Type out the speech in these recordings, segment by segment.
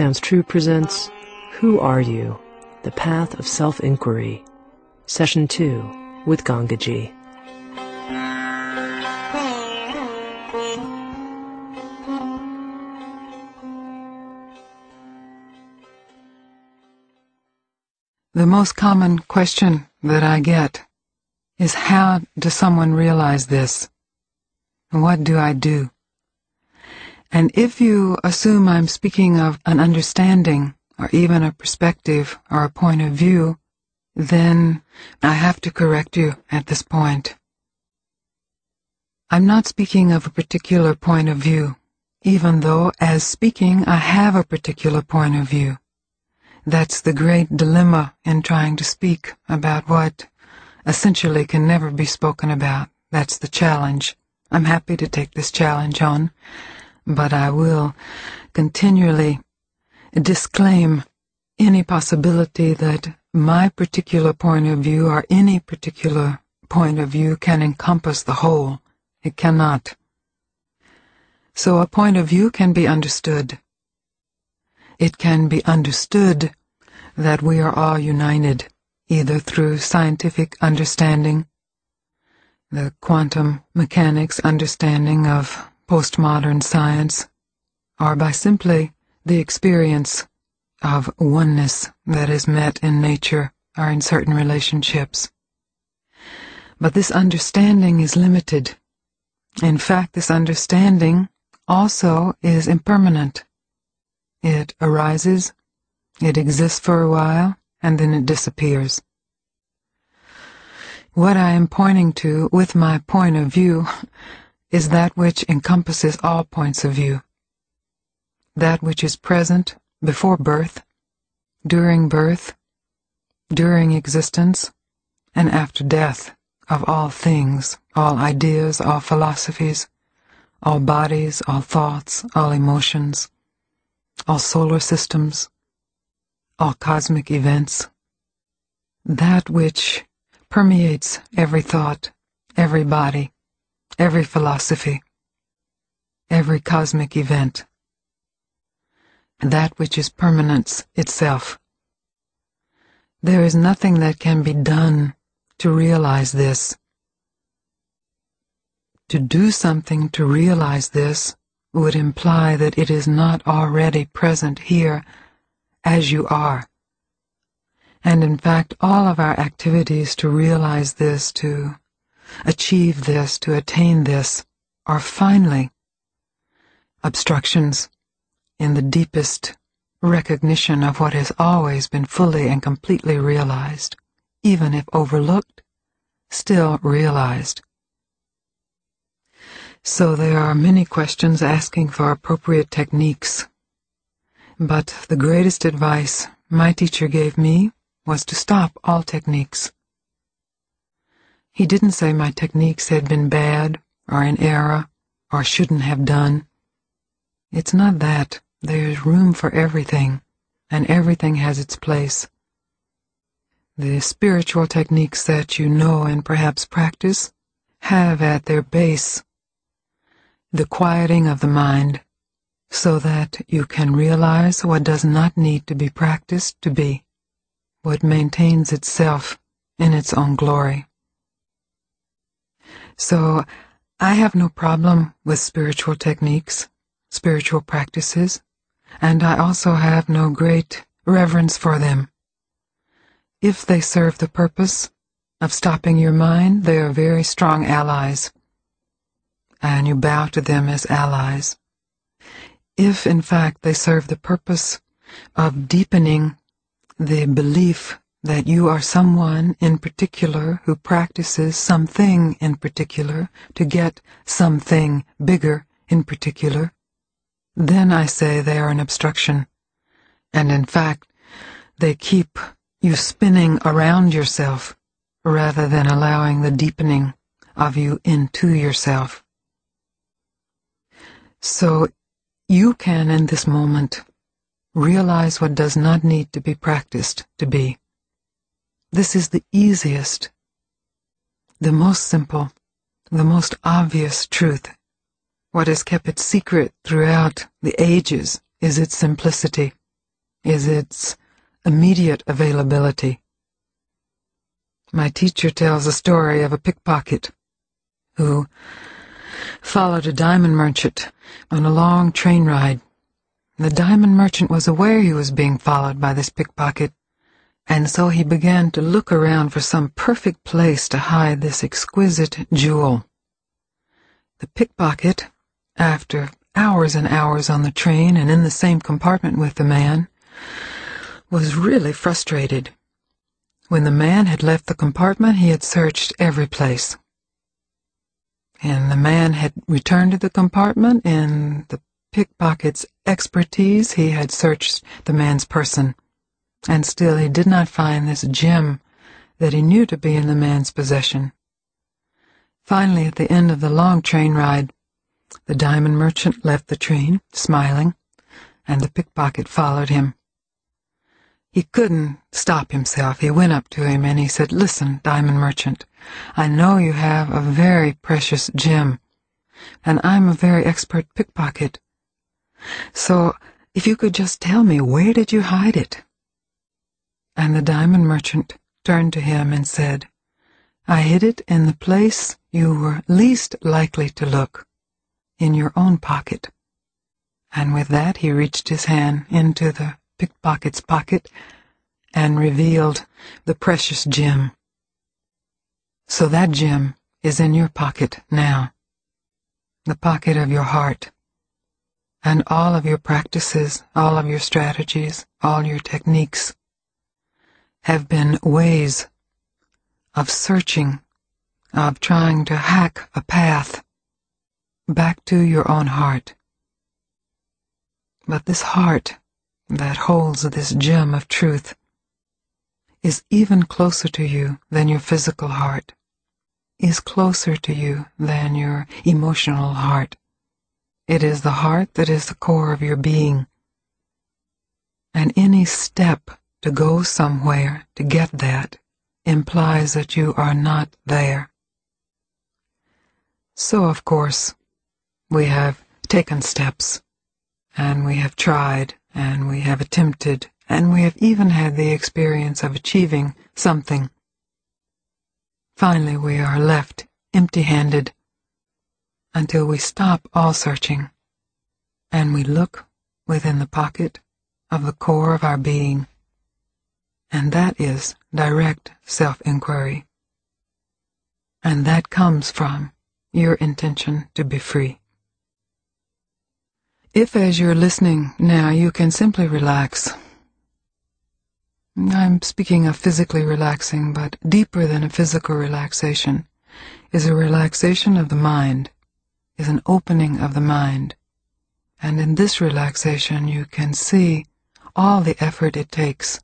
Sounds True presents Who Are You? The Path of Self Inquiry, Session 2 with Gangaji. The most common question that I get is how does someone realize this? What do I do? And if you assume I'm speaking of an understanding or even a perspective or a point of view, then I have to correct you at this point. I'm not speaking of a particular point of view, even though as speaking I have a particular point of view. That's the great dilemma in trying to speak about what essentially can never be spoken about. That's the challenge. I'm happy to take this challenge on but I will continually disclaim any possibility that my particular point of view or any particular point of view can encompass the whole. It cannot. So a point of view can be understood. It can be understood that we are all united, either through scientific understanding, the quantum mechanics understanding of postmodern science, are by simply the experience of oneness that is met in nature or in certain relationships. But this understanding is limited. In fact, this understanding also is impermanent. It arises, it exists for a while, and then it disappears. What I am pointing to with my point of view is that which encompasses all points of view, that which is present before birth, during birth, during existence, and after death of all things, all ideas, all philosophies, all bodies, all thoughts, all emotions, all solar systems, all cosmic events, that which permeates every thought, every body, every philosophy, every cosmic event, that which is permanence itself. There is nothing that can be done to realize this. To do something to realize this would imply that it is not already present here as you are. And in fact, all of our activities to realize this, to achieve this, to attain this, are finally obstructions in the deepest recognition of what has always been fully and completely realized, even if overlooked, still realized. So there are many questions asking for appropriate techniques. But the greatest advice my teacher gave me was to stop all techniques he didn't say my techniques had been bad or in error or shouldn't have done. It's not that. There's room for everything, and everything has its place. The spiritual techniques that you know and perhaps practice have at their base the quieting of the mind so that you can realize what does not need to be practiced to be, what maintains itself in its own glory. So I have no problem with spiritual techniques, spiritual practices, and I also have no great reverence for them. If they serve the purpose of stopping your mind, they are very strong allies, and you bow to them as allies. If, in fact, they serve the purpose of deepening the belief that you are someone in particular who practices something in particular to get something bigger in particular, then I say they are an obstruction. And in fact, they keep you spinning around yourself rather than allowing the deepening of you into yourself. So you can, in this moment, realize what does not need to be practiced to be. This is the easiest, the most simple, the most obvious truth. What has kept it secret throughout the ages is its simplicity, is its immediate availability. My teacher tells a story of a pickpocket who followed a diamond merchant on a long train ride. The diamond merchant was aware he was being followed by this pickpocket, and so he began to look around for some perfect place to hide this exquisite jewel. The pickpocket, after hours and hours on the train and in the same compartment with the man, was really frustrated. When the man had left the compartment, he had searched every place. And the man had returned to the compartment, in the pickpocket's expertise, he had searched the man's person. And still he did not find this gem that he knew to be in the man's possession. Finally, at the end of the long train ride, the diamond merchant left the train, smiling, and the pickpocket followed him. He couldn't stop himself. He went up to him and he said, Listen, diamond merchant, I know you have a very precious gem, and I'm a very expert pickpocket. So if you could just tell me, where did you hide it? And the diamond merchant turned to him and said, I hid it in the place you were least likely to look, in your own pocket. And with that he reached his hand into the pickpocket's pocket and revealed the precious gem. So that gem is in your pocket now, the pocket of your heart. And all of your practices, all of your strategies, all your techniques have been ways of searching, of trying to hack a path back to your own heart. But this heart that holds this gem of truth is even closer to you than your physical heart, is closer to you than your emotional heart. It is the heart that is the core of your being. And any step to go somewhere to get that implies that you are not there. So, of course, we have taken steps, and we have tried, and we have attempted, and we have even had the experience of achieving something. Finally, we are left empty handed until we stop all searching and we look within the pocket of the core of our being, and that is direct self inquiry. And that comes from your intention to be free. If, as you're listening now, you can simply relax. I'm speaking of physically relaxing, but deeper than a physical relaxation is a relaxation of the mind, is an opening of the mind. And in this relaxation, you can see all the effort it takes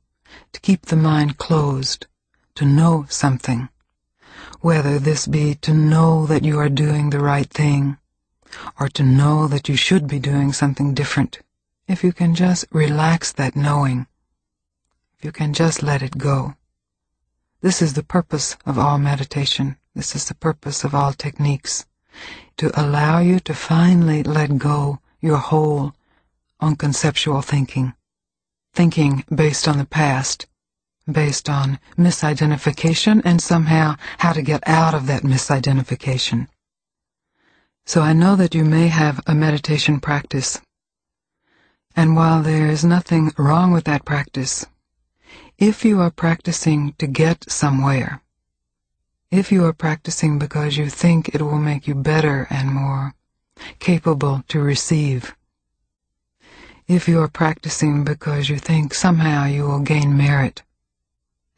to keep the mind closed, to know something, whether this be to know that you are doing the right thing, or to know that you should be doing something different, if you can just relax that knowing, if you can just let it go. This is the purpose of all meditation. This is the purpose of all techniques. To allow you to finally let go your hold on conceptual thinking. Thinking based on the past, based on misidentification, and somehow how to get out of that misidentification. So I know that you may have a meditation practice. And while there is nothing wrong with that practice, if you are practicing to get somewhere, if you are practicing because you think it will make you better and more capable to receive, if you are practicing because you think somehow you will gain merit,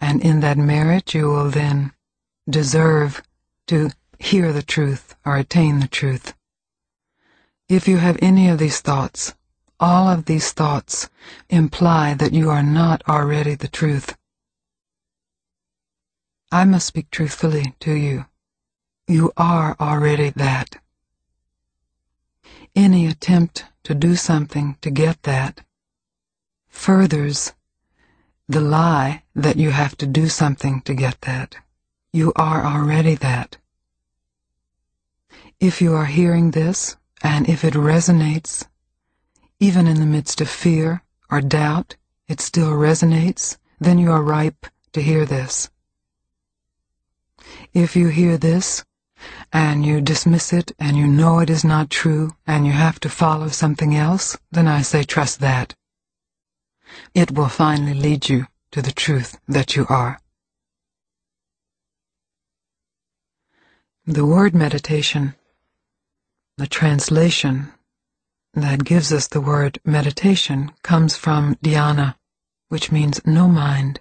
and in that merit you will then deserve to hear the truth or attain the truth. If you have any of these thoughts, all of these thoughts imply that you are not already the truth. I must speak truthfully to you. You are already that. Attempt to do something to get that furthers the lie that you have to do something to get that. You are already that. If you are hearing this, and if it resonates, even in the midst of fear or doubt it still resonates, then you are ripe to hear this. If you hear this, and you dismiss it, and you know it is not true, and you have to follow something else, then I say trust that. It will finally lead you to the truth that you are. The word meditation, the translation that gives us the word meditation, comes from dhyana, which means no mind,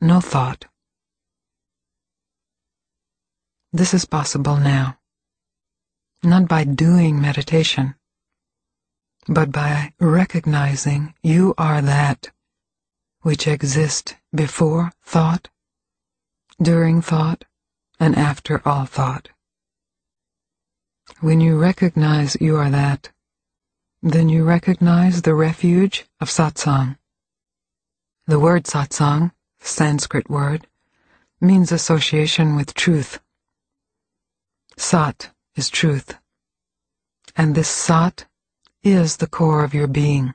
no thought. This is possible now, not by doing meditation, but by recognizing you are that which exists before thought, during thought, and after all thought. When you recognize you are that, then you recognize the refuge of satsang. The word satsang, Sanskrit word, means association with truth. Sat is truth, and this Sat is the core of your being.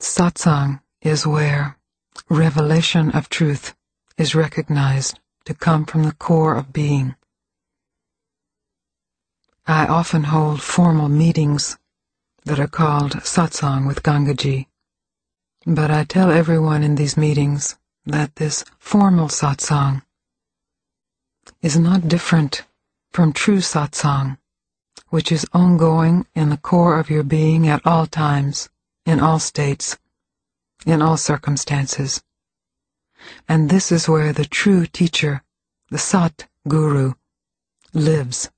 Satsang is where revelation of truth is recognized to come from the core of being. I often hold formal meetings that are called satsang with Gangaji, but I tell everyone in these meetings that this formal satsang is not different from true satsang, which is ongoing in the core of your being at all times, in all states, in all circumstances. And this is where the true teacher, the Sat Guru, lives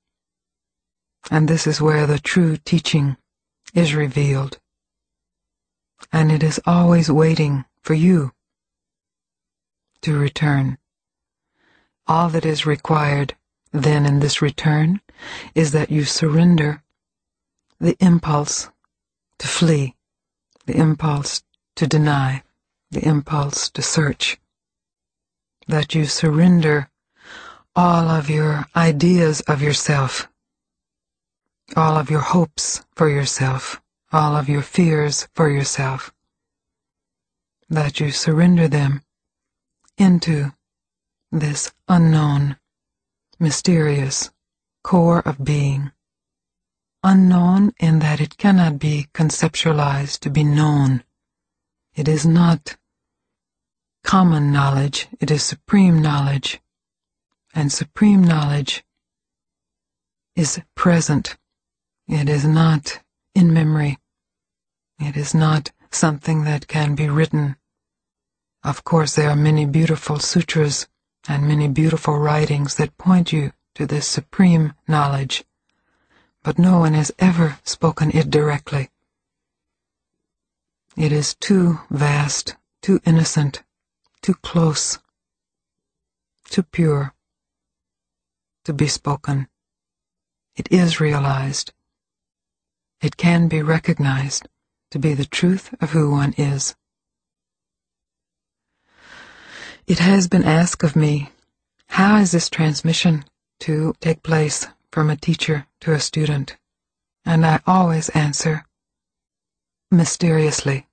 and this is where the true teaching is revealed. And it is always waiting for you to return. All that is required then in this return is that you surrender the impulse to flee, the impulse to deny, the impulse to search, that you surrender all of your ideas of yourself all of your hopes for yourself, all of your fears for yourself, that you surrender them into this unknown, mysterious core of being. Unknown in that it cannot be conceptualized to be known. It is not common knowledge, it is supreme knowledge. And supreme knowledge is present it is not in memory. It is not something that can be written. Of course, there are many beautiful sutras and many beautiful writings that point you to this supreme knowledge, but no one has ever spoken it directly. It is too vast, too innocent, too close, too pure to be spoken. It is realized it can be recognized to be the truth of who one is. It has been asked of me, how is this transmission to take place from a teacher to a student? And I always answer, mysteriously.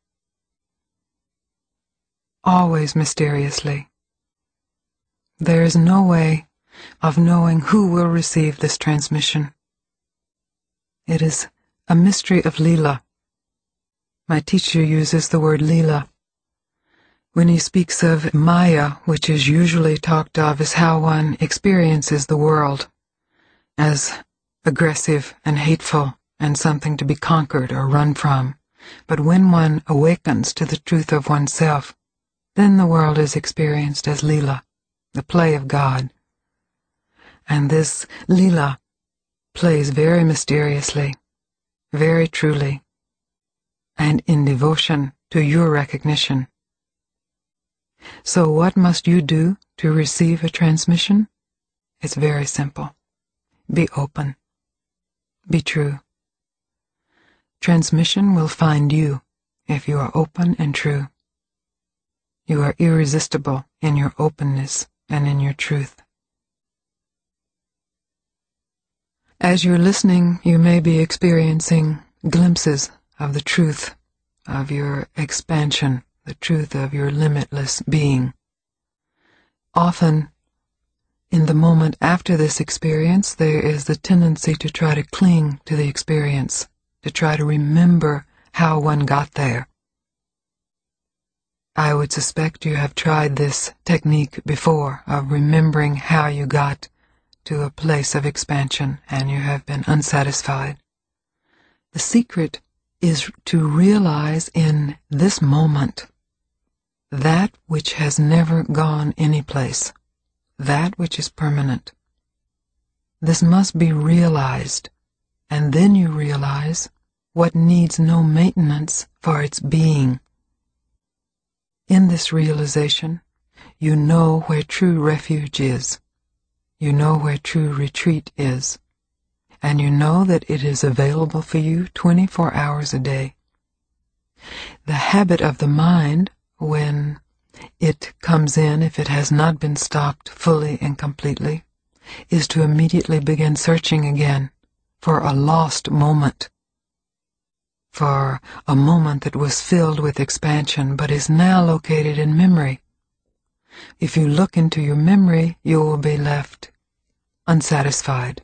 Always mysteriously. There is no way of knowing who will receive this transmission. It is a mystery of Leela. My teacher uses the word Leela. When he speaks of Maya, which is usually talked of as how one experiences the world, as aggressive and hateful and something to be conquered or run from. But when one awakens to the truth of oneself, then the world is experienced as Leela, the play of God. And this Leela plays very mysteriously very truly, and in devotion to your recognition. So what must you do to receive a transmission? It's very simple. Be open. Be true. Transmission will find you if you are open and true. You are irresistible in your openness and in your truth. As you're listening, you may be experiencing glimpses of the truth of your expansion, the truth of your limitless being. Often, in the moment after this experience, there is the tendency to try to cling to the experience, to try to remember how one got there. I would suspect you have tried this technique before of remembering how you got to a place of expansion and you have been unsatisfied. The secret is to realize in this moment that which has never gone anyplace, that which is permanent. This must be realized, and then you realize what needs no maintenance for its being. In this realization, you know where true refuge is. You know where true retreat is. And you know that it is available for you 24 hours a day. The habit of the mind, when it comes in, if it has not been stopped fully and completely, is to immediately begin searching again for a lost moment for a moment that was filled with expansion but is now located in memory. If you look into your memory, you will be left unsatisfied.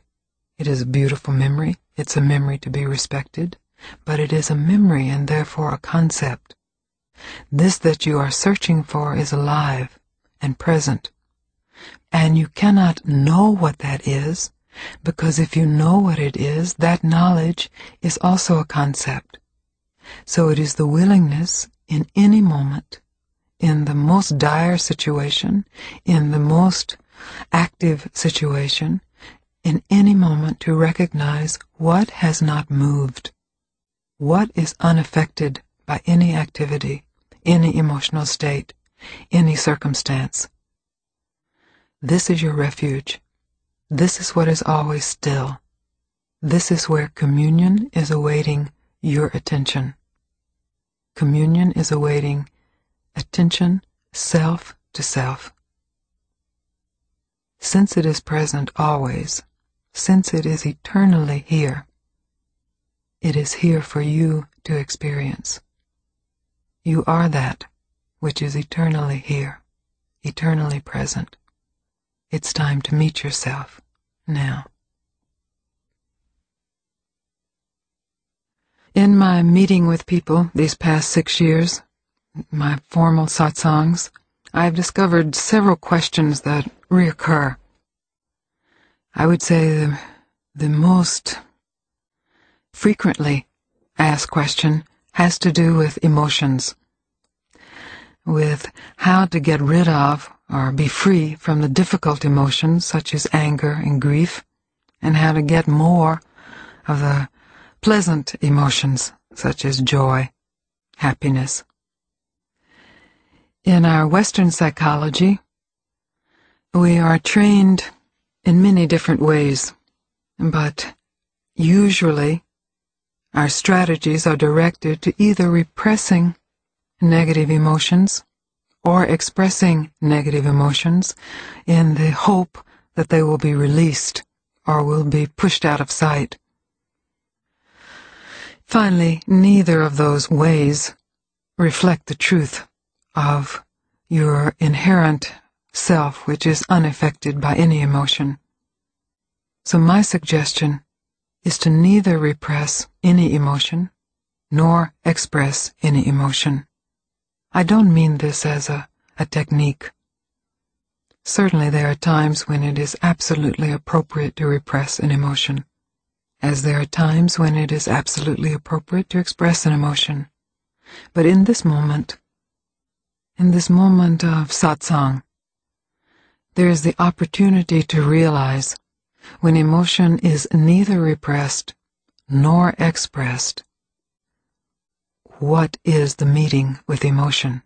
It is a beautiful memory. It's a memory to be respected, but it is a memory and therefore a concept. This that you are searching for is alive and present. And you cannot know what that is because if you know what it is, that knowledge is also a concept. So it is the willingness in any moment, in the most dire situation, in the most active situation, in any moment to recognize what has not moved, what is unaffected by any activity, any emotional state, any circumstance. This is your refuge. This is what is always still. This is where communion is awaiting your attention. Communion is awaiting attention self to self. Since it is present always, since it is eternally here, it is here for you to experience. You are that which is eternally here, eternally present. It's time to meet yourself now. In my meeting with people these past six years, my formal satsangs, I have discovered several questions that reoccur. I would say the, the most frequently asked question has to do with emotions, with how to get rid of or be free from the difficult emotions such as anger and grief, and how to get more of the pleasant emotions such as joy, happiness. In our Western psychology, we are trained in many different ways, but usually our strategies are directed to either repressing negative emotions or expressing negative emotions in the hope that they will be released or will be pushed out of sight. Finally, neither of those ways reflect the truth of your inherent self, which is unaffected by any emotion. So my suggestion is to neither repress any emotion nor express any emotion. I don't mean this as a, a technique. Certainly there are times when it is absolutely appropriate to repress an emotion as there are times when it is absolutely appropriate to express an emotion. But in this moment, in this moment of satsang, there is the opportunity to realize when emotion is neither repressed nor expressed, what is the meeting with emotion?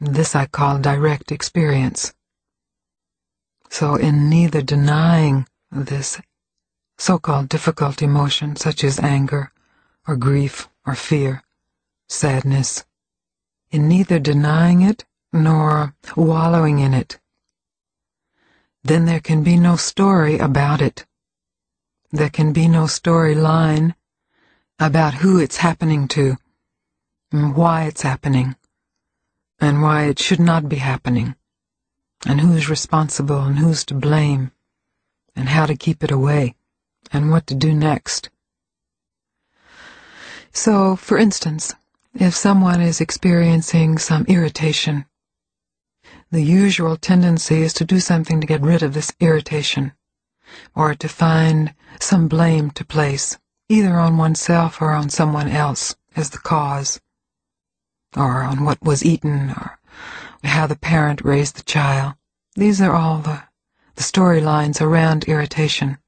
This I call direct experience. So in neither denying this so-called difficult emotion, such as anger or grief or fear, sadness, in neither denying it nor wallowing in it. Then there can be no story about it. There can be no storyline about who it's happening to, and why it's happening, and why it should not be happening, and who's responsible and who's to blame, and how to keep it away, and what to do next. So, for instance, if someone is experiencing some irritation, the usual tendency is to do something to get rid of this irritation, or to find some blame to place, either on oneself or on someone else as the cause, or on what was eaten, or how the parent raised the child. These are all the, the storylines around irritation.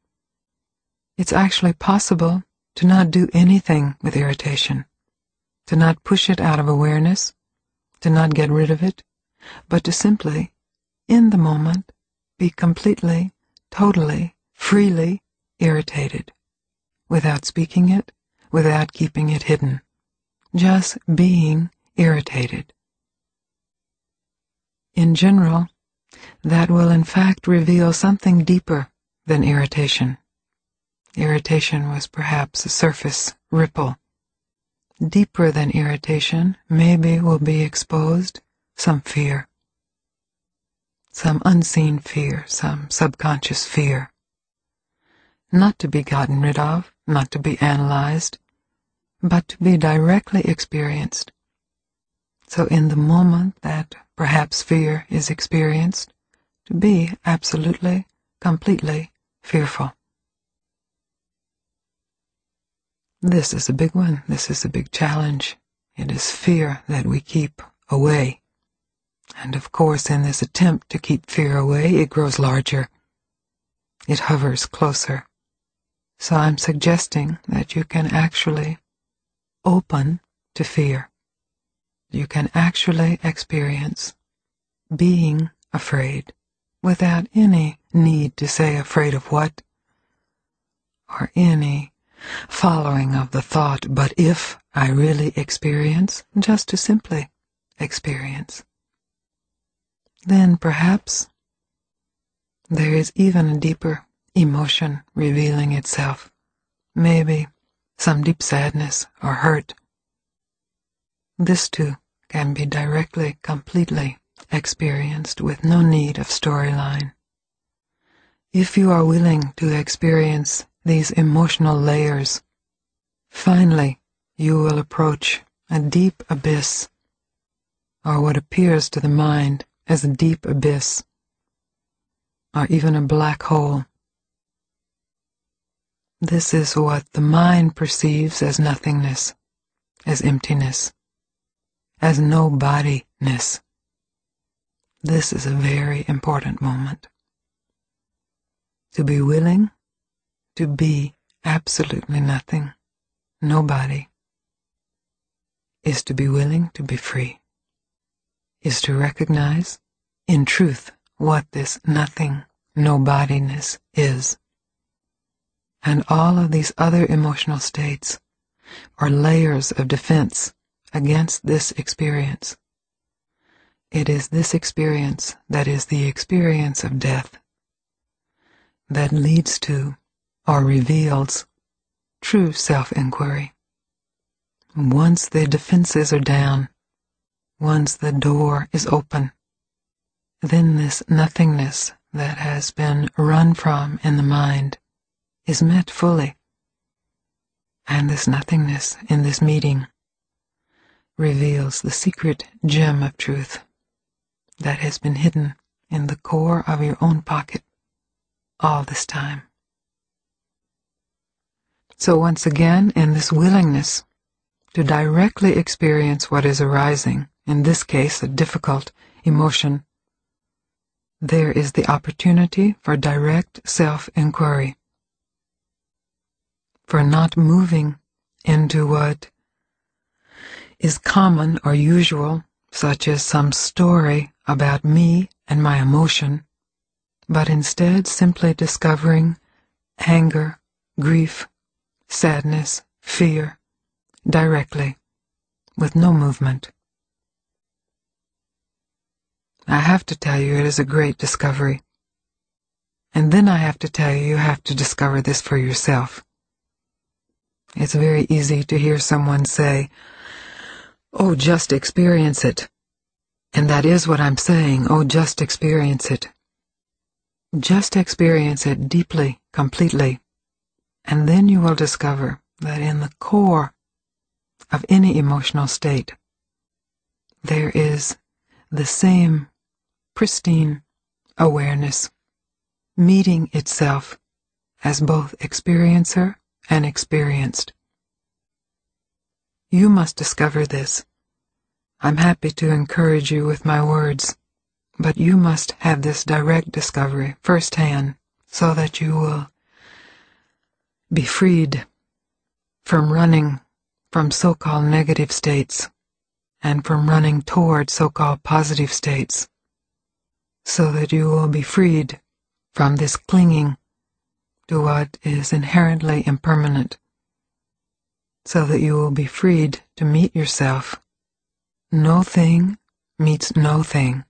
It's actually possible to not do anything with irritation to not push it out of awareness, to not get rid of it, but to simply, in the moment, be completely, totally, freely irritated, without speaking it, without keeping it hidden, just being irritated. In general, that will in fact reveal something deeper than irritation. Irritation was perhaps a surface ripple deeper than irritation, maybe will be exposed some fear, some unseen fear, some subconscious fear. Not to be gotten rid of, not to be analyzed, but to be directly experienced. So in the moment that perhaps fear is experienced, to be absolutely, completely fearful. This is a big one. This is a big challenge. It is fear that we keep away. And of course, in this attempt to keep fear away, it grows larger. It hovers closer. So I'm suggesting that you can actually open to fear. You can actually experience being afraid without any need to say afraid of what or any following of the thought, but if I really experience, just to simply experience, then perhaps there is even a deeper emotion revealing itself, maybe some deep sadness or hurt. This too can be directly, completely experienced with no need of storyline. If you are willing to experience these emotional layers. Finally, you will approach a deep abyss, or what appears to the mind as a deep abyss, or even a black hole. This is what the mind perceives as nothingness, as emptiness, as no bodiness. This is a very important moment. To be willing to be absolutely nothing, nobody, is to be willing to be free, is to recognize in truth what this nothing, nobodiness is. And all of these other emotional states are layers of defense against this experience. It is this experience that is the experience of death that leads to or reveals true self-inquiry. Once the defenses are down, once the door is open, then this nothingness that has been run from in the mind is met fully. And this nothingness in this meeting reveals the secret gem of truth that has been hidden in the core of your own pocket all this time. So once again, in this willingness to directly experience what is arising, in this case a difficult emotion, there is the opportunity for direct self-inquiry, for not moving into what is common or usual, such as some story about me and my emotion, but instead simply discovering anger, grief, sadness, fear, directly, with no movement. I have to tell you it is a great discovery. And then I have to tell you you have to discover this for yourself. It's very easy to hear someone say, Oh, just experience it. And that is what I'm saying. Oh, just experience it. Just experience it deeply, completely. And then you will discover that in the core of any emotional state, there is the same pristine awareness meeting itself as both experiencer and experienced. You must discover this. I'm happy to encourage you with my words, but you must have this direct discovery firsthand so that you will be freed from running from so-called negative states and from running toward so-called positive states so that you will be freed from this clinging to what is inherently impermanent so that you will be freed to meet yourself. No thing meets no thing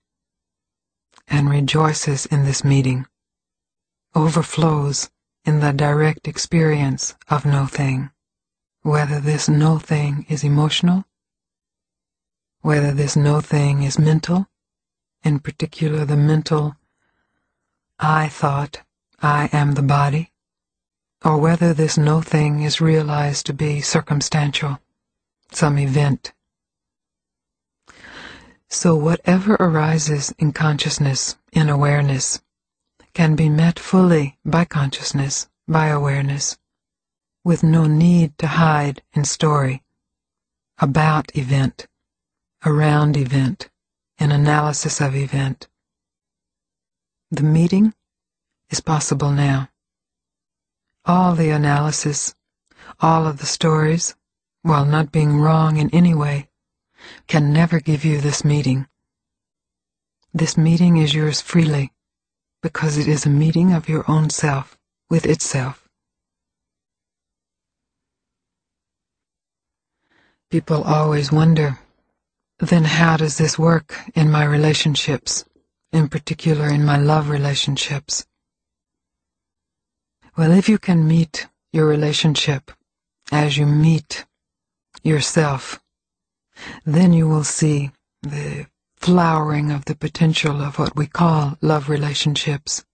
and rejoices in this meeting, overflows in the direct experience of no thing, whether this no thing is emotional, whether this no thing is mental, in particular the mental I thought I am the body, or whether this no thing is realized to be circumstantial, some event. So whatever arises in consciousness, in awareness, can be met fully by consciousness, by awareness, with no need to hide in story, about event, around event, in analysis of event. The meeting is possible now. All the analysis, all of the stories, while not being wrong in any way, can never give you this meeting. This meeting is yours freely because it is a meeting of your own self with itself. People always wonder, then how does this work in my relationships, in particular in my love relationships? Well, if you can meet your relationship as you meet yourself, then you will see the flowering of the potential of what we call love relationships.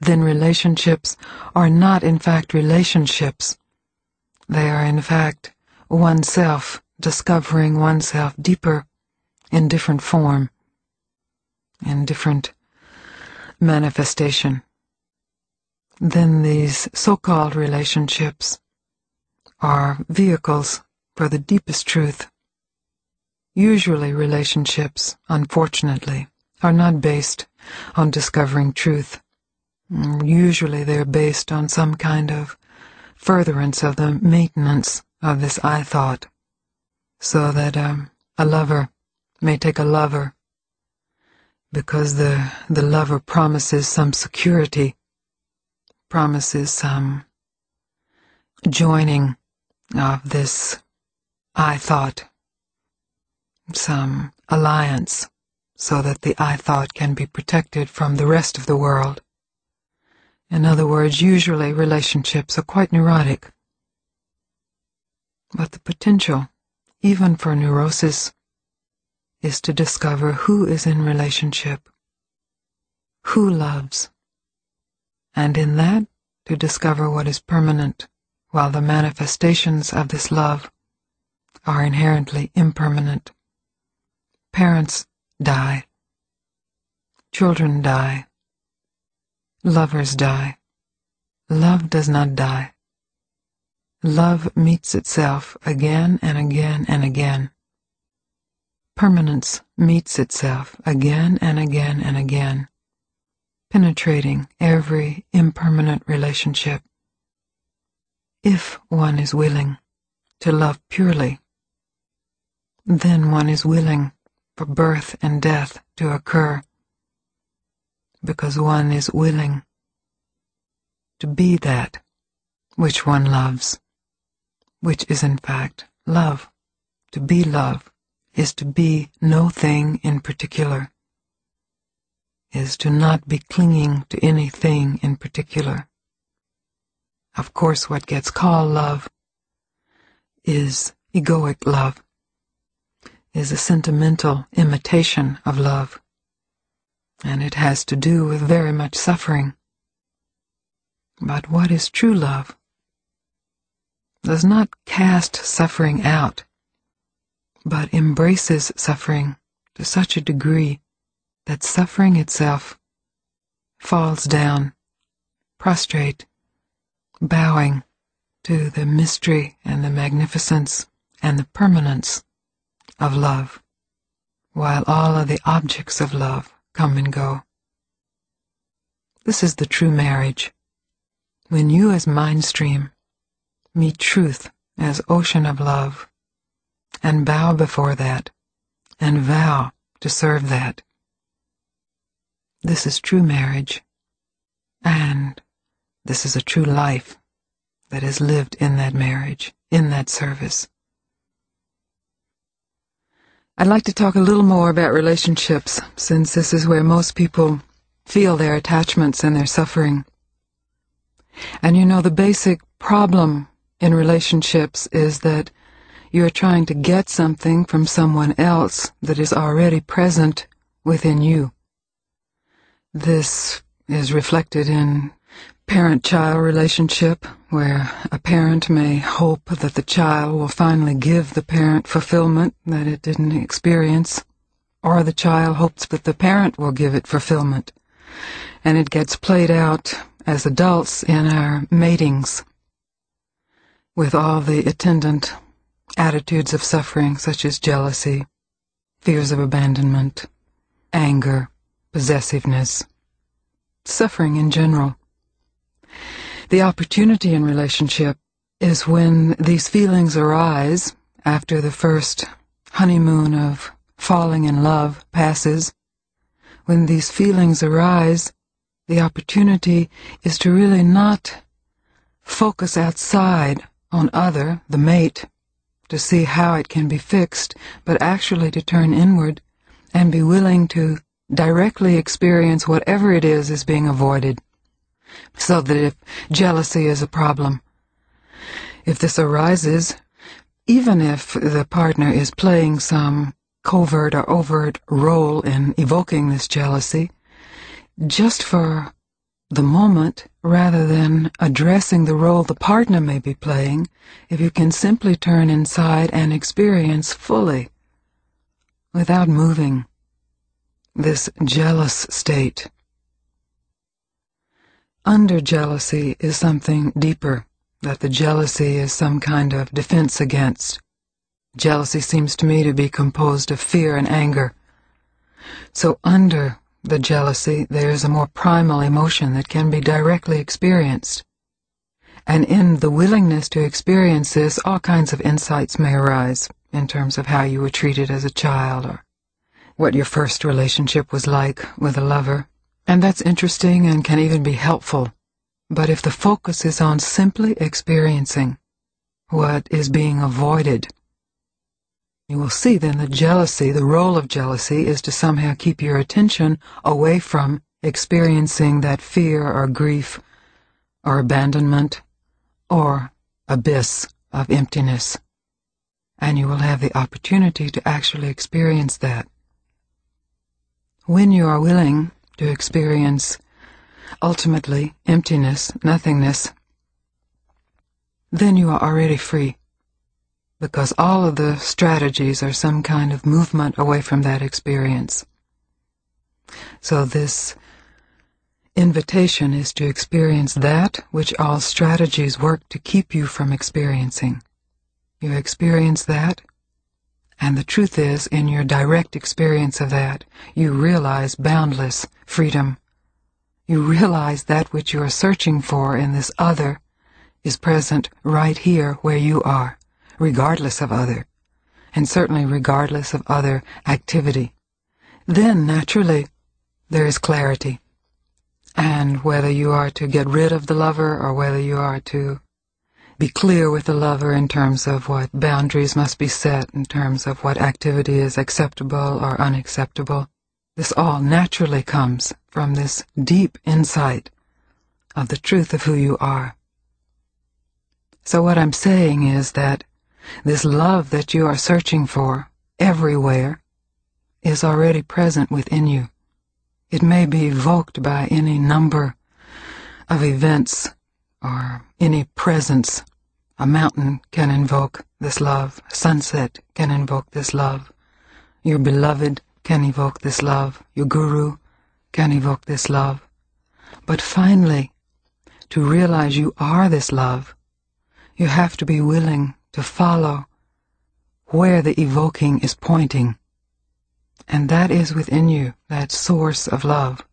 Then relationships are not in fact relationships. They are in fact oneself discovering oneself deeper in different form, in different manifestation. Then these so-called relationships are vehicles for the deepest truth Usually relationships, unfortunately, are not based on discovering truth. Usually they're based on some kind of furtherance of the maintenance of this I thought, so that um, a lover may take a lover because the, the lover promises some security, promises some joining of this I thought some alliance so that the I thought can be protected from the rest of the world. In other words, usually relationships are quite neurotic. But the potential, even for neurosis, is to discover who is in relationship, who loves, and in that to discover what is permanent, while the manifestations of this love are inherently impermanent. Parents die. Children die. Lovers die. Love does not die. Love meets itself again and again and again. Permanence meets itself again and again and again, penetrating every impermanent relationship. If one is willing to love purely, then one is willing for birth and death to occur because one is willing to be that which one loves, which is in fact love. To be love is to be no thing in particular, is to not be clinging to anything in particular. Of course, what gets called love is egoic love, is a sentimental imitation of love, and it has to do with very much suffering. But what is true love? Does not cast suffering out, but embraces suffering to such a degree that suffering itself falls down, prostrate, bowing to the mystery and the magnificence and the permanence of love, while all of the objects of love come and go. This is the true marriage. When you as mind stream meet truth as ocean of love and bow before that and vow to serve that. This is true marriage and this is a true life that is lived in that marriage, in that service. I'd like to talk a little more about relationships, since this is where most people feel their attachments and their suffering. And you know, the basic problem in relationships is that you're trying to get something from someone else that is already present within you. This is reflected in parent-child relationship where a parent may hope that the child will finally give the parent fulfillment that it didn't experience, or the child hopes that the parent will give it fulfillment. And it gets played out as adults in our matings with all the attendant attitudes of suffering such as jealousy, fears of abandonment, anger, possessiveness, suffering in general. The opportunity in relationship is when these feelings arise after the first honeymoon of falling in love passes. When these feelings arise, the opportunity is to really not focus outside on other, the mate, to see how it can be fixed, but actually to turn inward and be willing to directly experience whatever it is is being avoided. So that if jealousy is a problem, if this arises, even if the partner is playing some covert or overt role in evoking this jealousy, just for the moment, rather than addressing the role the partner may be playing, if you can simply turn inside and experience fully, without moving, this jealous state under jealousy is something deeper, that the jealousy is some kind of defense against. Jealousy seems to me to be composed of fear and anger. So under the jealousy, there is a more primal emotion that can be directly experienced. And in the willingness to experience this, all kinds of insights may arise in terms of how you were treated as a child or what your first relationship was like with a lover. And that's interesting and can even be helpful. But if the focus is on simply experiencing what is being avoided, you will see then that jealousy, the role of jealousy, is to somehow keep your attention away from experiencing that fear or grief or abandonment or abyss of emptiness. And you will have the opportunity to actually experience that. When you are willing to experience ultimately emptiness, nothingness, then you are already free. Because all of the strategies are some kind of movement away from that experience. So this invitation is to experience that which all strategies work to keep you from experiencing. You experience that, and the truth is, in your direct experience of that, you realize boundless freedom. You realize that which you are searching for in this other is present right here where you are, regardless of other, and certainly regardless of other activity. Then, naturally, there is clarity. And whether you are to get rid of the lover or whether you are to be clear with the lover in terms of what boundaries must be set, in terms of what activity is acceptable or unacceptable. This all naturally comes from this deep insight of the truth of who you are. So what I'm saying is that This love that you are searching for everywhere is already present within you. It may be evoked by any number of events or any presence. A mountain can invoke this love. A sunset can invoke this love. Your beloved can evoke this love. Your guru can evoke this love. But finally, to realize you are this love, you have to be willing to follow where the evoking is pointing. And that is within you, that source of love.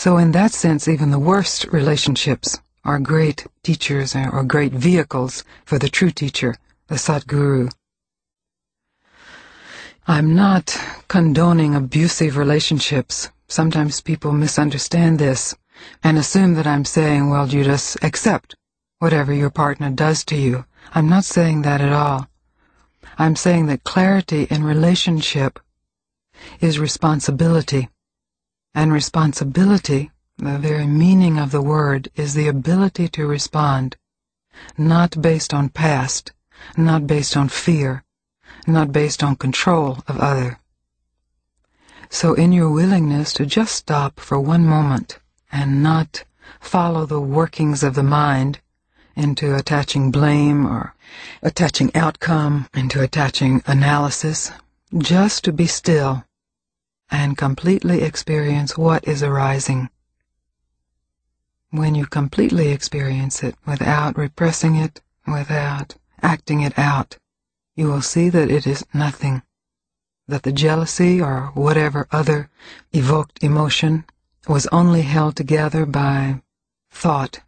So in that sense, even the worst relationships are great teachers or great vehicles for the true teacher, the Satguru. I'm not condoning abusive relationships. Sometimes people misunderstand this and assume that I'm saying, well, you just accept whatever your partner does to you. I'm not saying that at all. I'm saying that clarity in relationship is responsibility. And responsibility, the very meaning of the word, is the ability to respond, not based on past, not based on fear, not based on control of other. So in your willingness to just stop for one moment and not follow the workings of the mind into attaching blame or attaching outcome, into attaching analysis, just to be still and completely experience what is arising. When you completely experience it without repressing it, without acting it out, you will see that it is nothing, that the jealousy or whatever other evoked emotion was only held together by thought,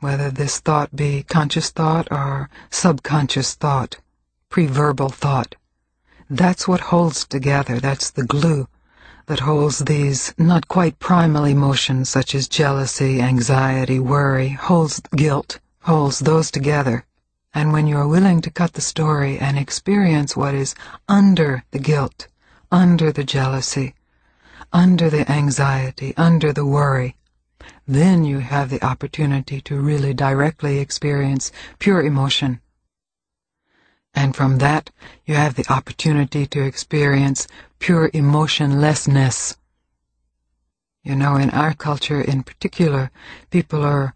whether this thought be conscious thought or subconscious thought, preverbal thought. That's what holds together, that's the glue that holds these not quite primal emotions such as jealousy, anxiety, worry, holds guilt, holds those together. And when you are willing to cut the story and experience what is under the guilt, under the jealousy, under the anxiety, under the worry, then you have the opportunity to really directly experience pure emotion. And from that, you have the opportunity to experience pure emotionlessness. You know, in our culture in particular, people are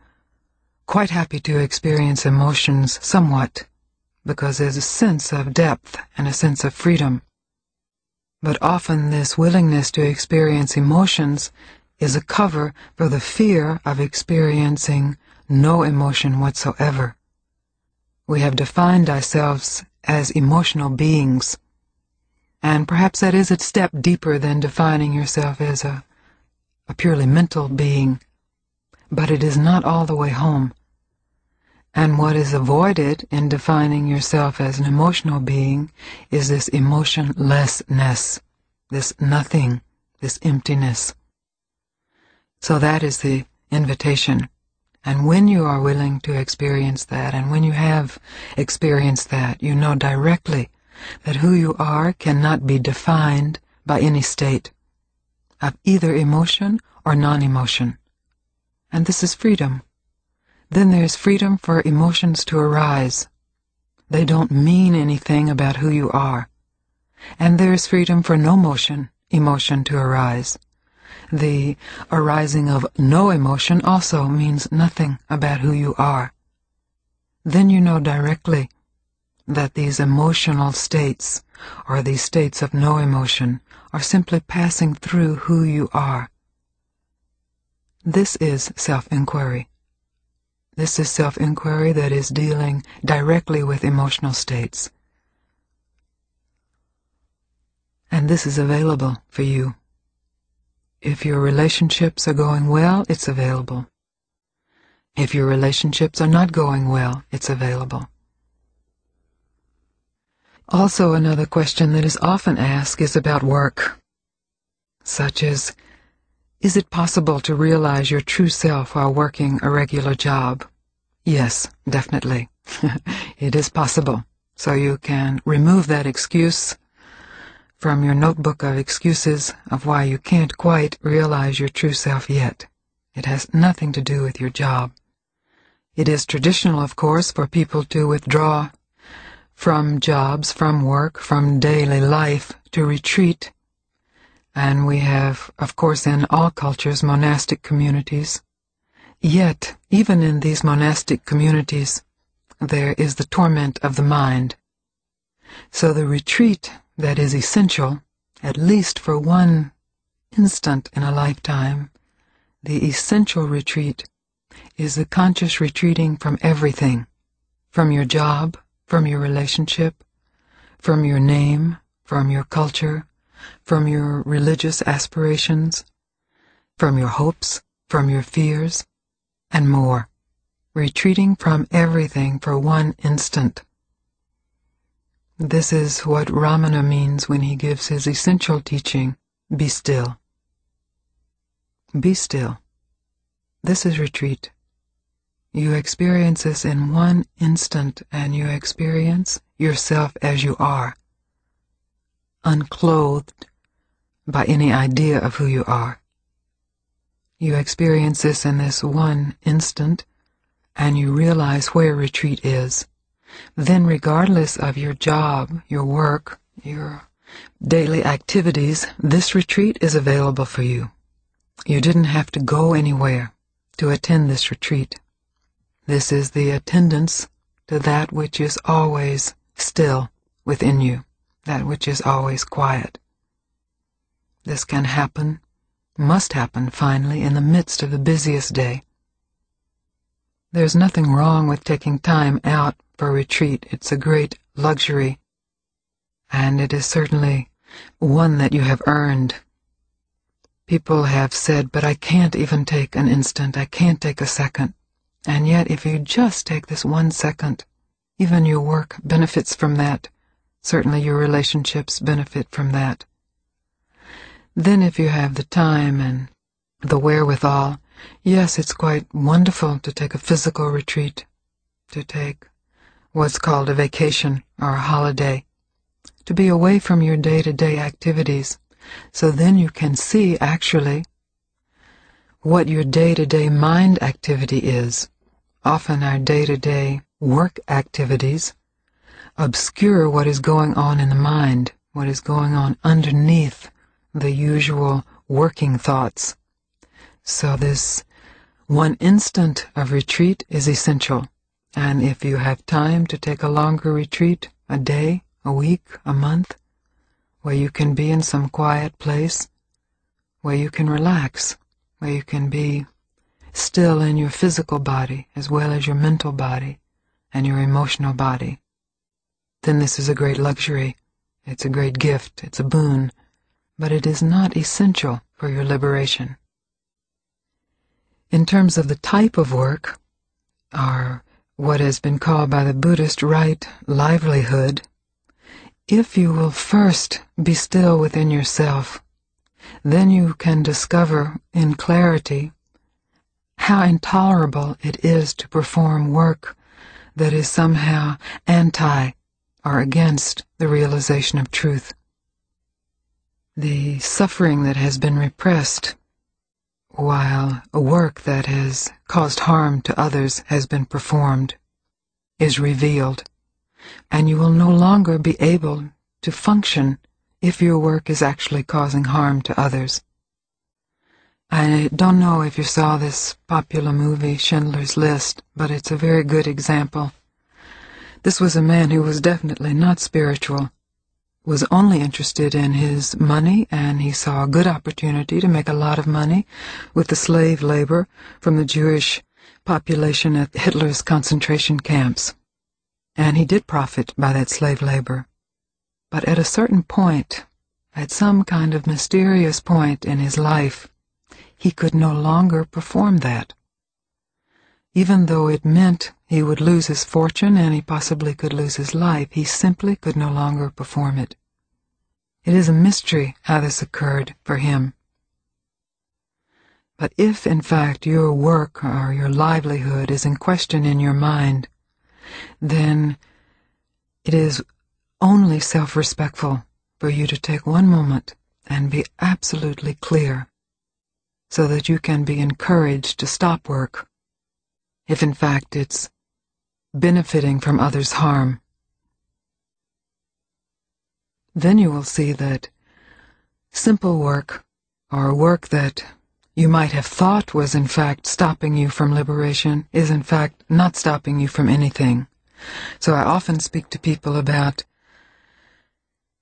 quite happy to experience emotions somewhat because there's a sense of depth and a sense of freedom. But often this willingness to experience emotions is a cover for the fear of experiencing no emotion whatsoever. We have defined ourselves as emotional beings, and perhaps that is a step deeper than defining yourself as a, a purely mental being, but it is not all the way home. And what is avoided in defining yourself as an emotional being is this emotionlessness, this nothing, this emptiness. So that is the invitation. And when you are willing to experience that, and when you have experienced that, you know directly that who you are cannot be defined by any state of either emotion or non-emotion. And this is freedom. Then there's freedom for emotions to arise. They don't mean anything about who you are. And there's freedom for no motion, emotion to arise. The arising of no emotion also means nothing about who you are. Then you know directly that these emotional states, or these states of no emotion, are simply passing through who you are. This is self-inquiry. This is self-inquiry that is dealing directly with emotional states. And this is available for you. If your relationships are going well, it's available. If your relationships are not going well, it's available. Also, another question that is often asked is about work, such as, is it possible to realize your true self while working a regular job? Yes, definitely. it is possible. So you can remove that excuse from your notebook of excuses of why you can't quite realize your true self yet. It has nothing to do with your job. It is traditional, of course, for people to withdraw from jobs, from work, from daily life to retreat. And we have, of course, in all cultures, monastic communities. Yet, even in these monastic communities, there is the torment of the mind. So the retreat that is essential, at least for one instant in a lifetime, the essential retreat is the conscious retreating from everything, from your job, from your relationship, from your name, from your culture, from your religious aspirations, from your hopes, from your fears, and more, retreating from everything for one instant. This is what Ramana means when he gives his essential teaching, be still. Be still. This is retreat. You experience this in one instant and you experience yourself as you are, unclothed by any idea of who you are. You experience this in this one instant and you realize where retreat is. Then regardless of your job, your work, your daily activities, this retreat is available for you. You didn't have to go anywhere to attend this retreat. This is the attendance to that which is always still within you, that which is always quiet. This can happen, must happen finally, in the midst of the busiest day. There's nothing wrong with taking time out for retreat. It's a great luxury, and it is certainly one that you have earned People have said, but I can't even take an instant, I can't take a second. And yet, if you just take this one second, even your work benefits from that. Certainly your relationships benefit from that. Then if you have the time and the wherewithal, yes, it's quite wonderful to take a physical retreat, to take what's called a vacation or a holiday, to be away from your day-to-day activities so then you can see actually what your day-to-day mind activity is. Often our day-to-day work activities obscure what is going on in the mind, what is going on underneath the usual working thoughts. So this one instant of retreat is essential. And if you have time to take a longer retreat, a day, a week, a month, where you can be in some quiet place, where you can relax, where you can be still in your physical body as well as your mental body and your emotional body, then this is a great luxury. It's a great gift. It's a boon. But it is not essential for your liberation. In terms of the type of work, or what has been called by the Buddhist right livelihood, if you will first be still within yourself, then you can discover in clarity how intolerable it is to perform work that is somehow anti or against the realization of truth. The suffering that has been repressed while a work that has caused harm to others has been performed is revealed and you will no longer be able to function if your work is actually causing harm to others. I don't know if you saw this popular movie, Schindler's List, but it's a very good example. This was a man who was definitely not spiritual, was only interested in his money, and he saw a good opportunity to make a lot of money with the slave labor from the Jewish population at Hitler's concentration camps and he did profit by that slave labor. But at a certain point, at some kind of mysterious point in his life, he could no longer perform that. Even though it meant he would lose his fortune and he possibly could lose his life, he simply could no longer perform it. It is a mystery how this occurred for him. But if, in fact, your work or your livelihood is in question in your mind, then it is only self-respectful for you to take one moment and be absolutely clear so that you can be encouraged to stop work if in fact it's benefiting from others' harm. then you will see that simple work, or work that you might have thought was in fact stopping you from liberation, is in fact not stopping you from anything. So I often speak to people about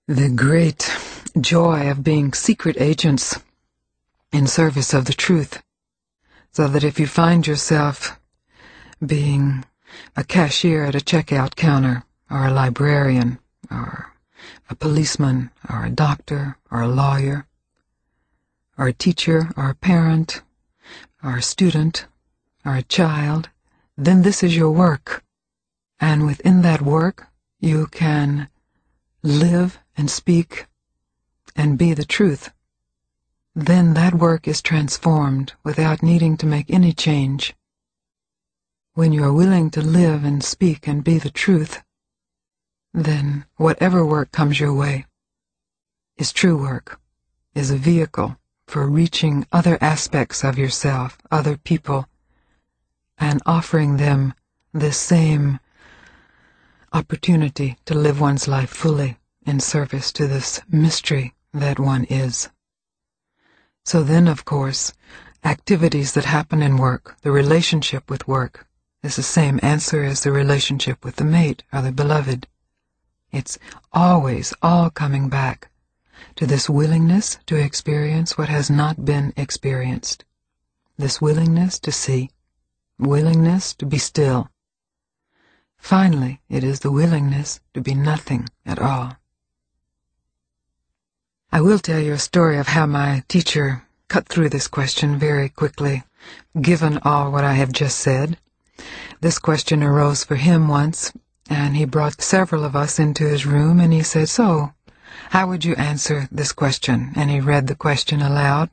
the great joy of being secret agents in service of the truth. So that if you find yourself being a cashier at a checkout counter, or a librarian, or a policeman, or a doctor, or a lawyer, or a teacher, or a parent, or a student, or a child, then this is your work. And within that work, you can live and speak and be the truth. Then that work is transformed without needing to make any change. When you are willing to live and speak and be the truth, then whatever work comes your way is true work, is a vehicle for reaching other aspects of yourself, other people, and offering them the same opportunity to live one's life fully in service to this mystery that one is. So then, of course, activities that happen in work, the relationship with work, is the same answer as the relationship with the mate or the beloved. It's always all coming back to this willingness to experience what has not been experienced, this willingness to see, willingness to be still. Finally, it is the willingness to be nothing at all. I will tell you a story of how my teacher cut through this question very quickly, given all what I have just said. This question arose for him once, and he brought several of us into his room, and he said, So, how would you answer this question? And he read the question aloud,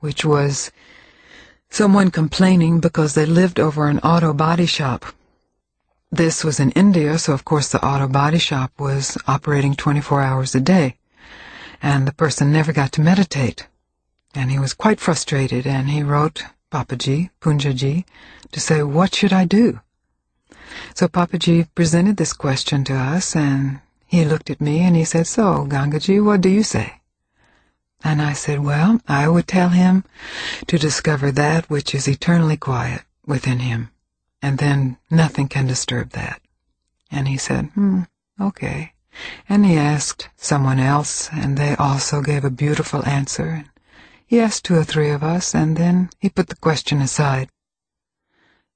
which was someone complaining because they lived over an auto body shop. This was in India, so of course the auto body shop was operating 24 hours a day and the person never got to meditate. And he was quite frustrated, and he wrote Papaji, Punjaji, to say, What should I do? So Papaji presented this question to us, and he looked at me and he said, So, Gangaji, what do you say? And I said, Well, I would tell him to discover that which is eternally quiet within him, and then nothing can disturb that. And he said, Hmm, okay. And he asked someone else, and they also gave a beautiful answer. He asked two or three of us, and then he put the question aside.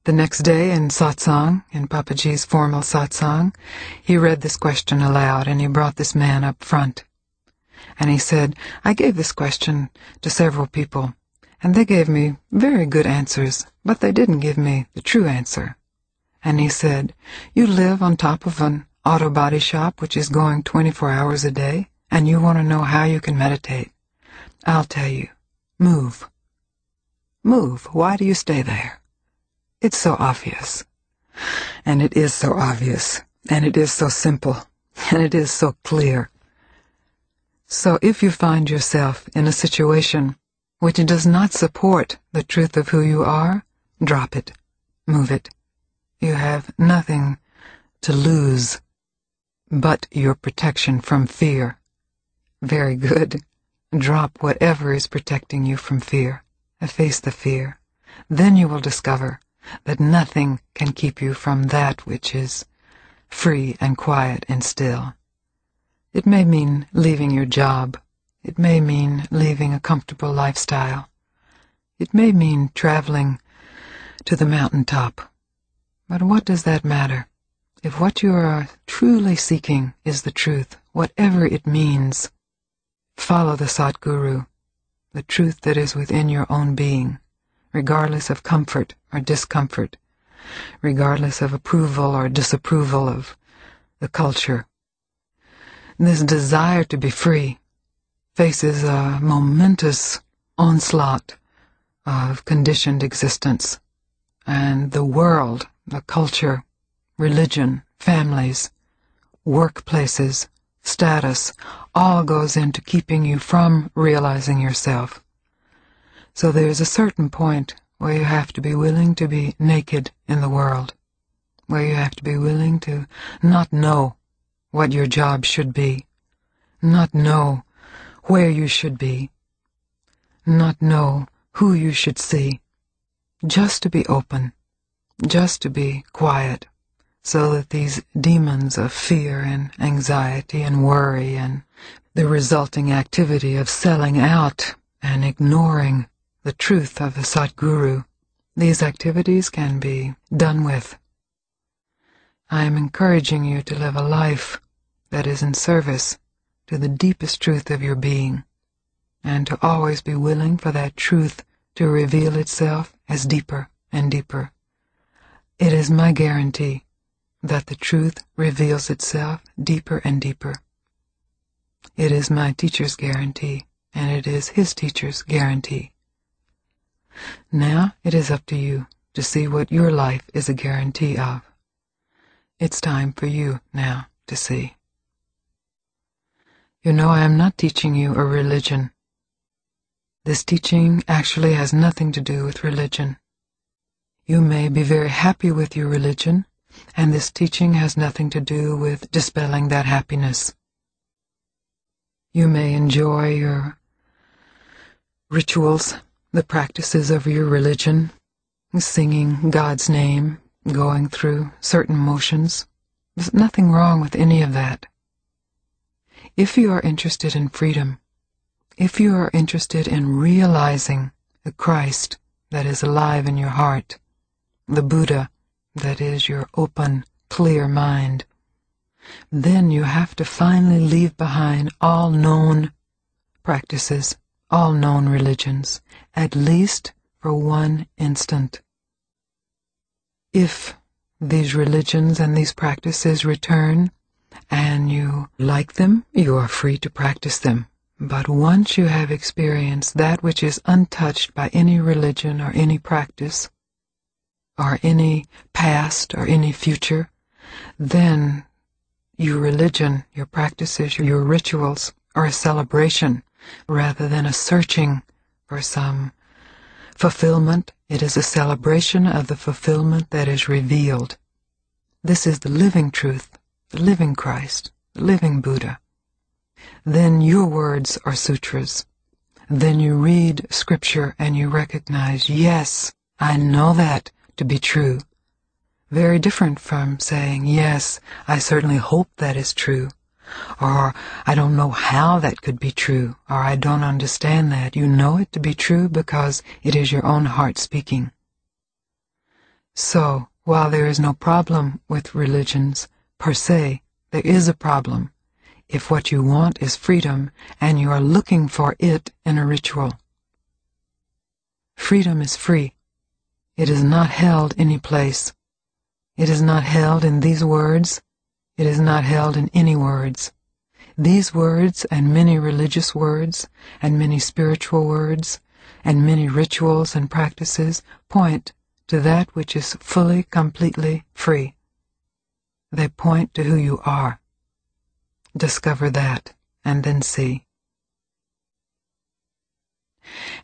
The next day in satsang, in Papaji's formal satsang, he read this question aloud, and he brought this man up front. And he said, I gave this question to several people, and they gave me very good answers, but they didn't give me the true answer. And he said, You live on top of an auto body shop which is going 24 hours a day, and you want to know how you can meditate, I'll tell you. Move. Move. Why do you stay there? It's so obvious. And it is so obvious. And it is so simple. And it is so clear. So if you find yourself in a situation which does not support the truth of who you are, drop it. Move it. You have nothing to lose but your protection from fear. Very good. Drop whatever is protecting you from fear. Efface the fear. Then you will discover that nothing can keep you from that which is free and quiet and still. It may mean leaving your job. It may mean leaving a comfortable lifestyle. It may mean traveling to the mountaintop. But what does that matter? If what you are truly seeking is the truth, whatever it means, follow the Satguru, the truth that is within your own being, regardless of comfort or discomfort, regardless of approval or disapproval of the culture. This desire to be free faces a momentous onslaught of conditioned existence, and the world, the culture, religion, families, workplaces, status, all goes into keeping you from realizing yourself. So there's a certain point where you have to be willing to be naked in the world, where you have to be willing to not know what your job should be, not know where you should be, not know who you should see, just to be open, just to be quiet, so that these demons of fear and anxiety and worry and the resulting activity of selling out and ignoring the truth of the Satguru, these activities can be done with. I am encouraging you to live a life that is in service to the deepest truth of your being, and to always be willing for that truth to reveal itself as deeper and deeper. It is my guarantee that the truth reveals itself deeper and deeper. It is my teacher's guarantee, and it is his teacher's guarantee. Now it is up to you to see what your life is a guarantee of. It's time for you now to see. You know, I am not teaching you a religion. This teaching actually has nothing to do with religion. You may be very happy with your religion, and this teaching has nothing to do with dispelling that happiness. You may enjoy your rituals, the practices of your religion, singing God's name, going through certain motions. There's nothing wrong with any of that. If you are interested in freedom, if you are interested in realizing the Christ that is alive in your heart, the Buddha that is your open, clear mind, then you have to finally leave behind all known practices, all known religions, at least for one instant. If these religions and these practices return, and you like them, you are free to practice them. But once you have experienced that which is untouched by any religion or any practice, or any past or any future, then your religion, your practices, your rituals are a celebration rather than a searching for some fulfillment. It is a celebration of the fulfillment that is revealed. This is the living truth the living Christ, the living Buddha. Then your words are sutras. Then you read scripture and you recognize, yes, I know that to be true. Very different from saying, yes, I certainly hope that is true. Or, I don't know how that could be true. Or, I don't understand that. You know it to be true because it is your own heart speaking. So, while there is no problem with religions, per se, there is a problem if what you want is freedom and you are looking for it in a ritual. Freedom is free. It is not held any place. It is not held in these words. It is not held in any words. These words and many religious words and many spiritual words and many rituals and practices point to that which is fully, completely free. They point to who you are. Discover that, and then see.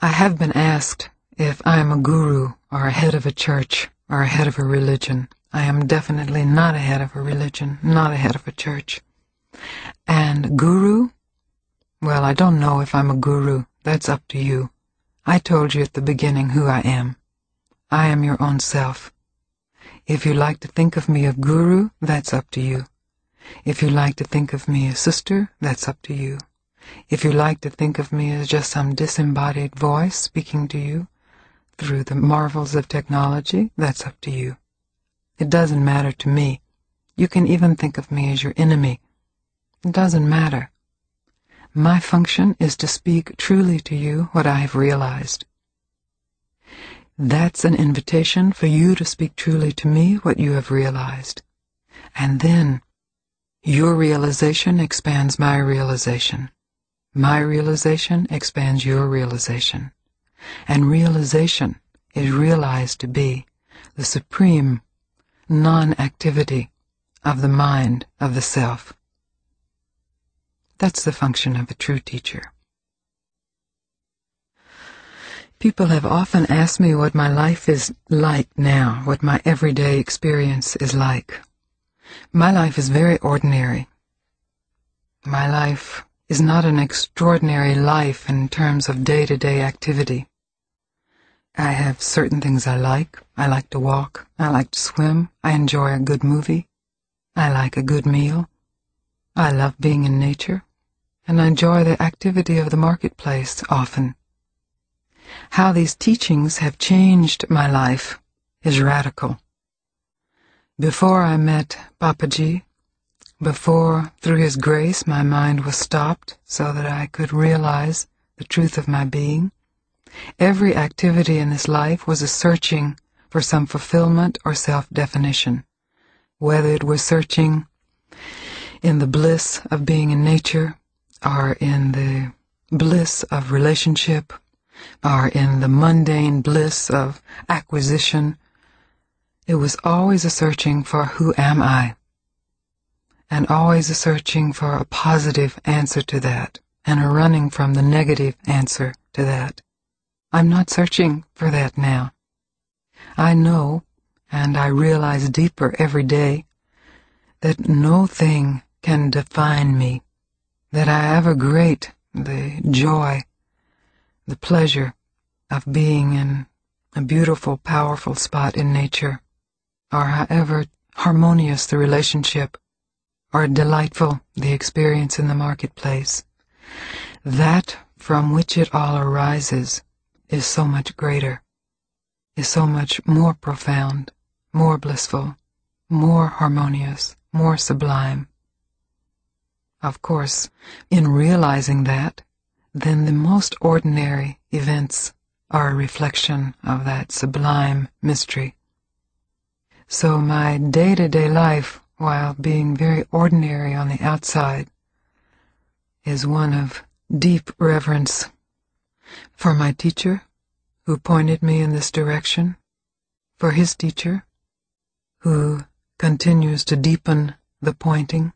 I have been asked if I am a guru or a head of a church or a head of a religion. I am definitely not a head of a religion, not a head of a church. And guru? Well, I don't know if I'm a guru. That's up to you. I told you at the beginning who I am. I am your own self. If you like to think of me as guru, that's up to you. If you like to think of me as sister, that's up to you. If you like to think of me as just some disembodied voice speaking to you through the marvels of technology, that's up to you. It doesn't matter to me. You can even think of me as your enemy. It doesn't matter. My function is to speak truly to you what I have realized. That's an invitation for you to speak truly to me what you have realized. And then your realization expands my realization. My realization expands your realization. And realization is realized to be the supreme non-activity of the mind of the self. That's the function of a true teacher. People have often asked me what my life is like now, what my everyday experience is like. My life is very ordinary. My life is not an extraordinary life in terms of day to day activity. I have certain things I like. I like to walk. I like to swim. I enjoy a good movie. I like a good meal. I love being in nature. And I enjoy the activity of the marketplace often. How these teachings have changed my life is radical. Before I met Papaji, before, through his grace, my mind was stopped so that I could realize the truth of my being, every activity in this life was a searching for some fulfillment or self-definition, whether it was searching in the bliss of being in nature, or in the bliss of relationship, or in the mundane bliss of acquisition. It was always a searching for who am I? And always a searching for a positive answer to that, and a running from the negative answer to that. I'm not searching for that now. I know, and I realize deeper every day, that no thing can define me, that I have a great, the joy, the pleasure of being in a beautiful, powerful spot in nature, or however harmonious the relationship, or delightful the experience in the marketplace, that from which it all arises is so much greater, is so much more profound, more blissful, more harmonious, more sublime. Of course, in realizing that, then the most ordinary events are a reflection of that sublime mystery. So my day-to-day life, while being very ordinary on the outside, is one of deep reverence for my teacher, who pointed me in this direction, for his teacher, who continues to deepen the pointing,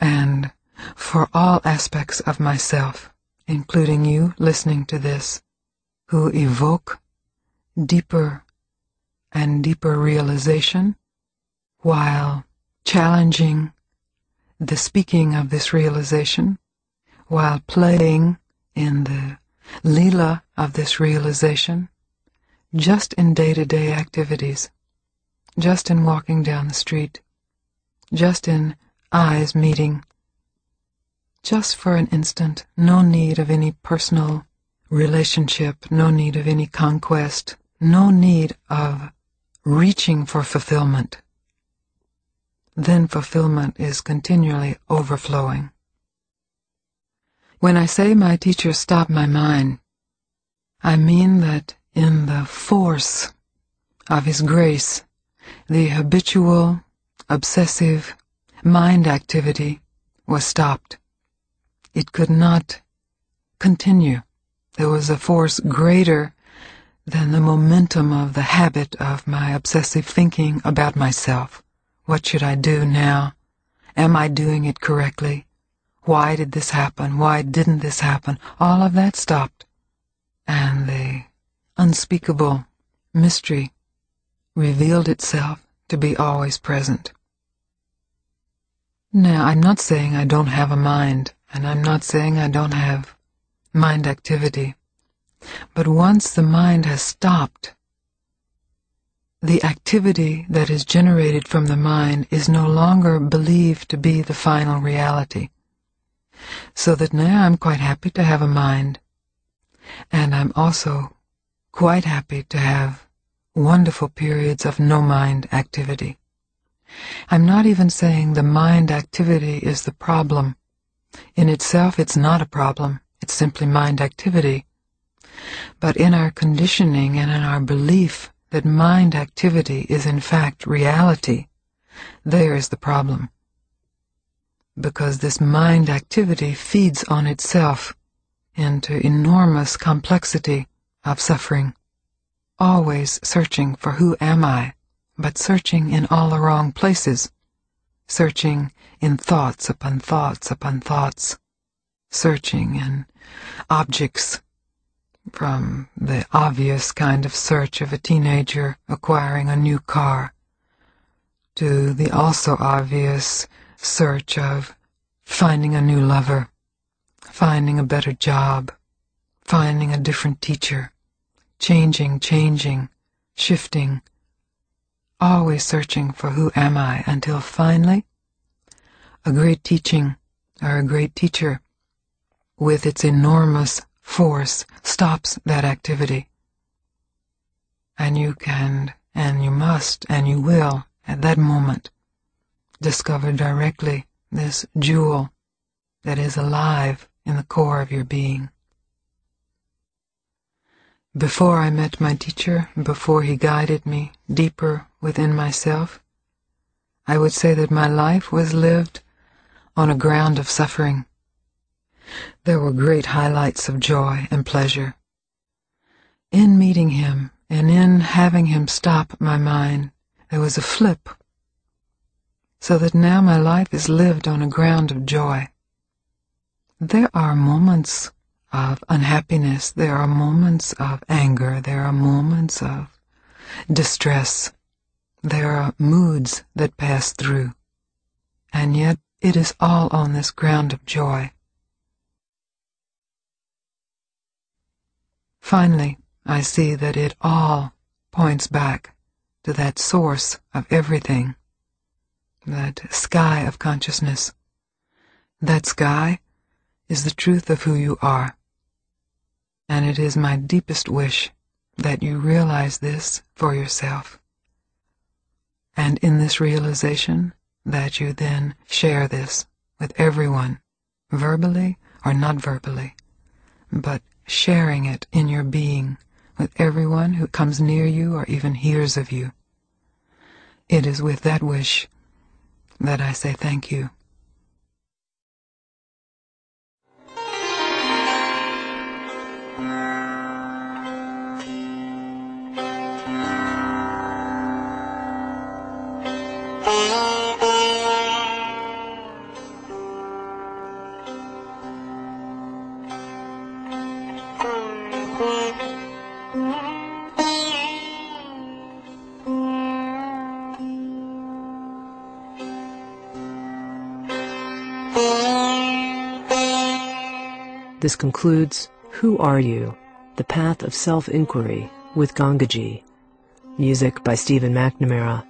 and for all aspects of myself, including you listening to this, who evoke deeper and deeper realization while challenging the speaking of this realization, while playing in the lila of this realization, just in day to day activities, just in walking down the street, just in eyes meeting just for an instant, no need of any personal relationship, no need of any conquest, no need of reaching for fulfillment. Then fulfillment is continually overflowing. When I say my teacher stopped my mind, I mean that in the force of his grace, the habitual, obsessive mind activity was stopped. It could not continue. There was a force greater than the momentum of the habit of my obsessive thinking about myself. What should I do now? Am I doing it correctly? Why did this happen? Why didn't this happen? All of that stopped. And the unspeakable mystery revealed itself to be always present. Now, I'm not saying I don't have a mind. And I'm not saying I don't have mind activity. But once the mind has stopped, the activity that is generated from the mind is no longer believed to be the final reality. So that now I'm quite happy to have a mind. And I'm also quite happy to have wonderful periods of no mind activity. I'm not even saying the mind activity is the problem in itself, it's not a problem. It's simply mind activity. But in our conditioning and in our belief that mind activity is in fact reality, there is the problem. Because this mind activity feeds on itself into enormous complexity of suffering, always searching for who am I, but searching in all the wrong places. Searching in thoughts upon thoughts upon thoughts, searching in objects. From the obvious kind of search of a teenager acquiring a new car to the also obvious search of finding a new lover finding a better job, finding a different teacher, changing, changing, shifting, always searching for who am I until finally a great teaching or a great teacher with its enormous force stops that activity. And you can, and you must, and you will, at that moment, discover directly this jewel that is alive in the core of your being. Before I met my teacher, before he guided me deeper within myself, I would say that my life was lived on a ground of suffering. There were great highlights of joy and pleasure. In meeting him and in having him stop my mind, there was a flip, so that now my life is lived on a ground of joy. There are moments of unhappiness, there are moments of anger, there are moments of distress, there are moods that pass through, and yet it is all on this ground of joy. Finally, I see that it all points back to that source of everything, that sky of consciousness. That sky is the truth of who you are. And it is my deepest wish that you realize this for yourself. And in this realization, that you then share this with everyone, verbally or not verbally, but sharing it in your being with everyone who comes near you or even hears of you. It is with that wish that I say thank you. This concludes Who Are You? The Path of Self-Inquiry with Gangaji. Music by Stephen McNamara.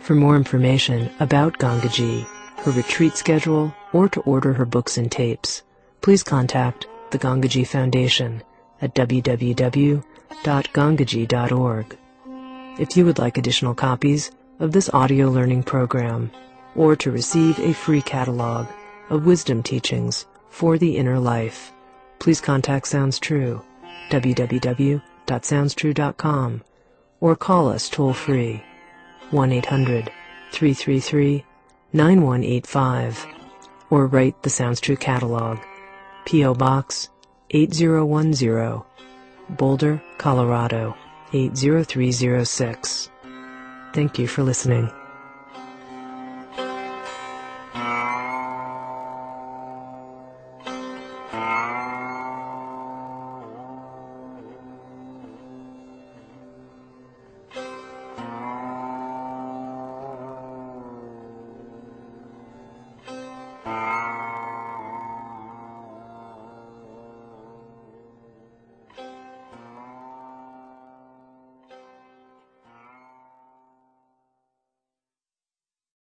For more information about Gangaji, her retreat schedule, or to order her books and tapes, please contact the Gangaji Foundation at www.gangaji.org. If you would like additional copies of this audio learning program, or to receive a free catalog of wisdom teachings for the inner life, please contact Sounds True, www.soundstrue.com, or call us toll free, 1 800 333 9185, or write the Sounds True catalog, P.O. Box 8010, Boulder, Colorado 80306. Thank you for listening.